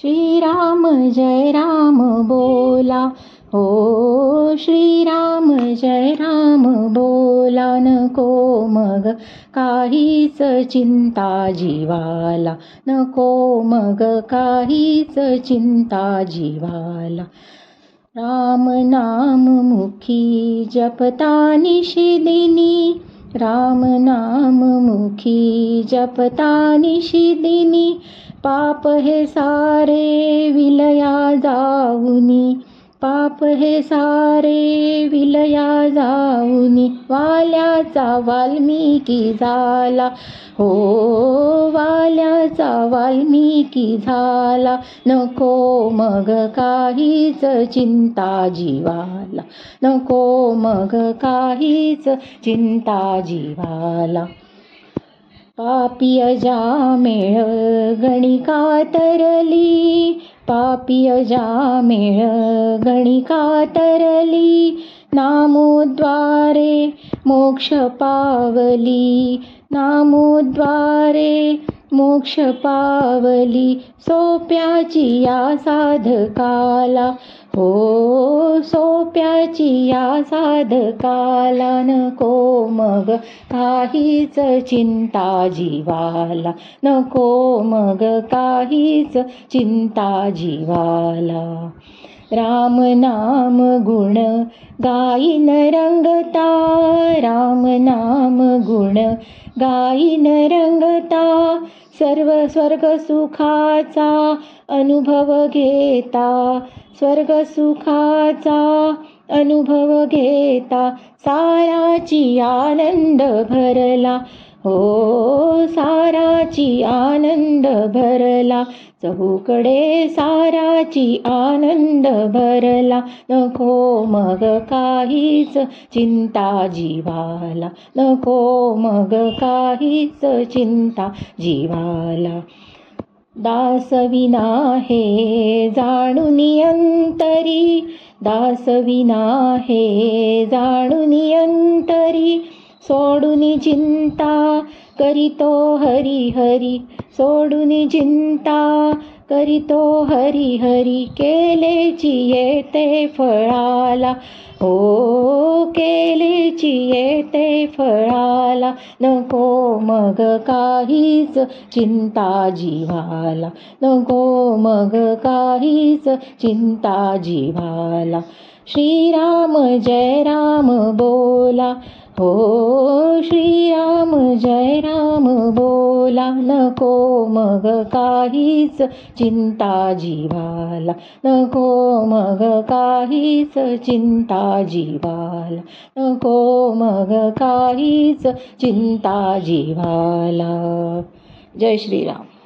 श्रीराम जय राम बोला। हो श्रीराम जय राम बोला। नको मग काहीच चिंता जीवाला। नको मग काहीच चिंता जीवाला। राम नाम मुखी जपता निशिदिनी राम नाम मुखी जपता निशिदिनी पाप हे सारे विलया जाऊनी. पाप हे सारे विलया जाऊनी. वाल्याचा वाल्मिकी झाला. हो वाल्याचा वाल्मिकी झाला. नको मग काहीच चिंता जीवाला. नको मग काहीच चिंता जीवाला. पापी मेळ गणिका तरली पापी मेळ गणिका तरली नामोद्वारे मोक्ष पावली. नामोद्वारे मोक्ष पावली. सोप्याची या साधकाला हो सोप्याची या साधकाला नको मग काहीच चिंता जीवाला. नको मग काहीच चिंता जीवाला. राम नाम गुण गाईन रंगता राम नाम गुण गाईन रंगता सर्व स्वर्ग सुखाचा अनुभव घेता. स्वर्ग सुखाचा अनुभव घेता. साराची आनंद भरला. हो सा साराची आनंद भरला. चहूकडे साराची आनंद भरला. नको मग काहीच चिंता जीवाला. नको मग काहीच चिंता जीवाला. दासविना हे जाणून अंतरी दासविना हे जाणून अंतरी सोडून चिंता करितो हरी हरी सोडून चिंता करितो हरी हरी केलेची येते फळाला. हो केलेची येते फळाला. नको मग काहीच चिंता जीवाला. नको मग काहीच चिंता जीवाला. श्रीराम जय राम बोला. हो श्रीराम जय राम बोला नको मग काहीच चिंता जीवाला. नको मग काहीच चिंता जीवाला. नको मग काहीच चिंता जीवाला. जय श्रीराम.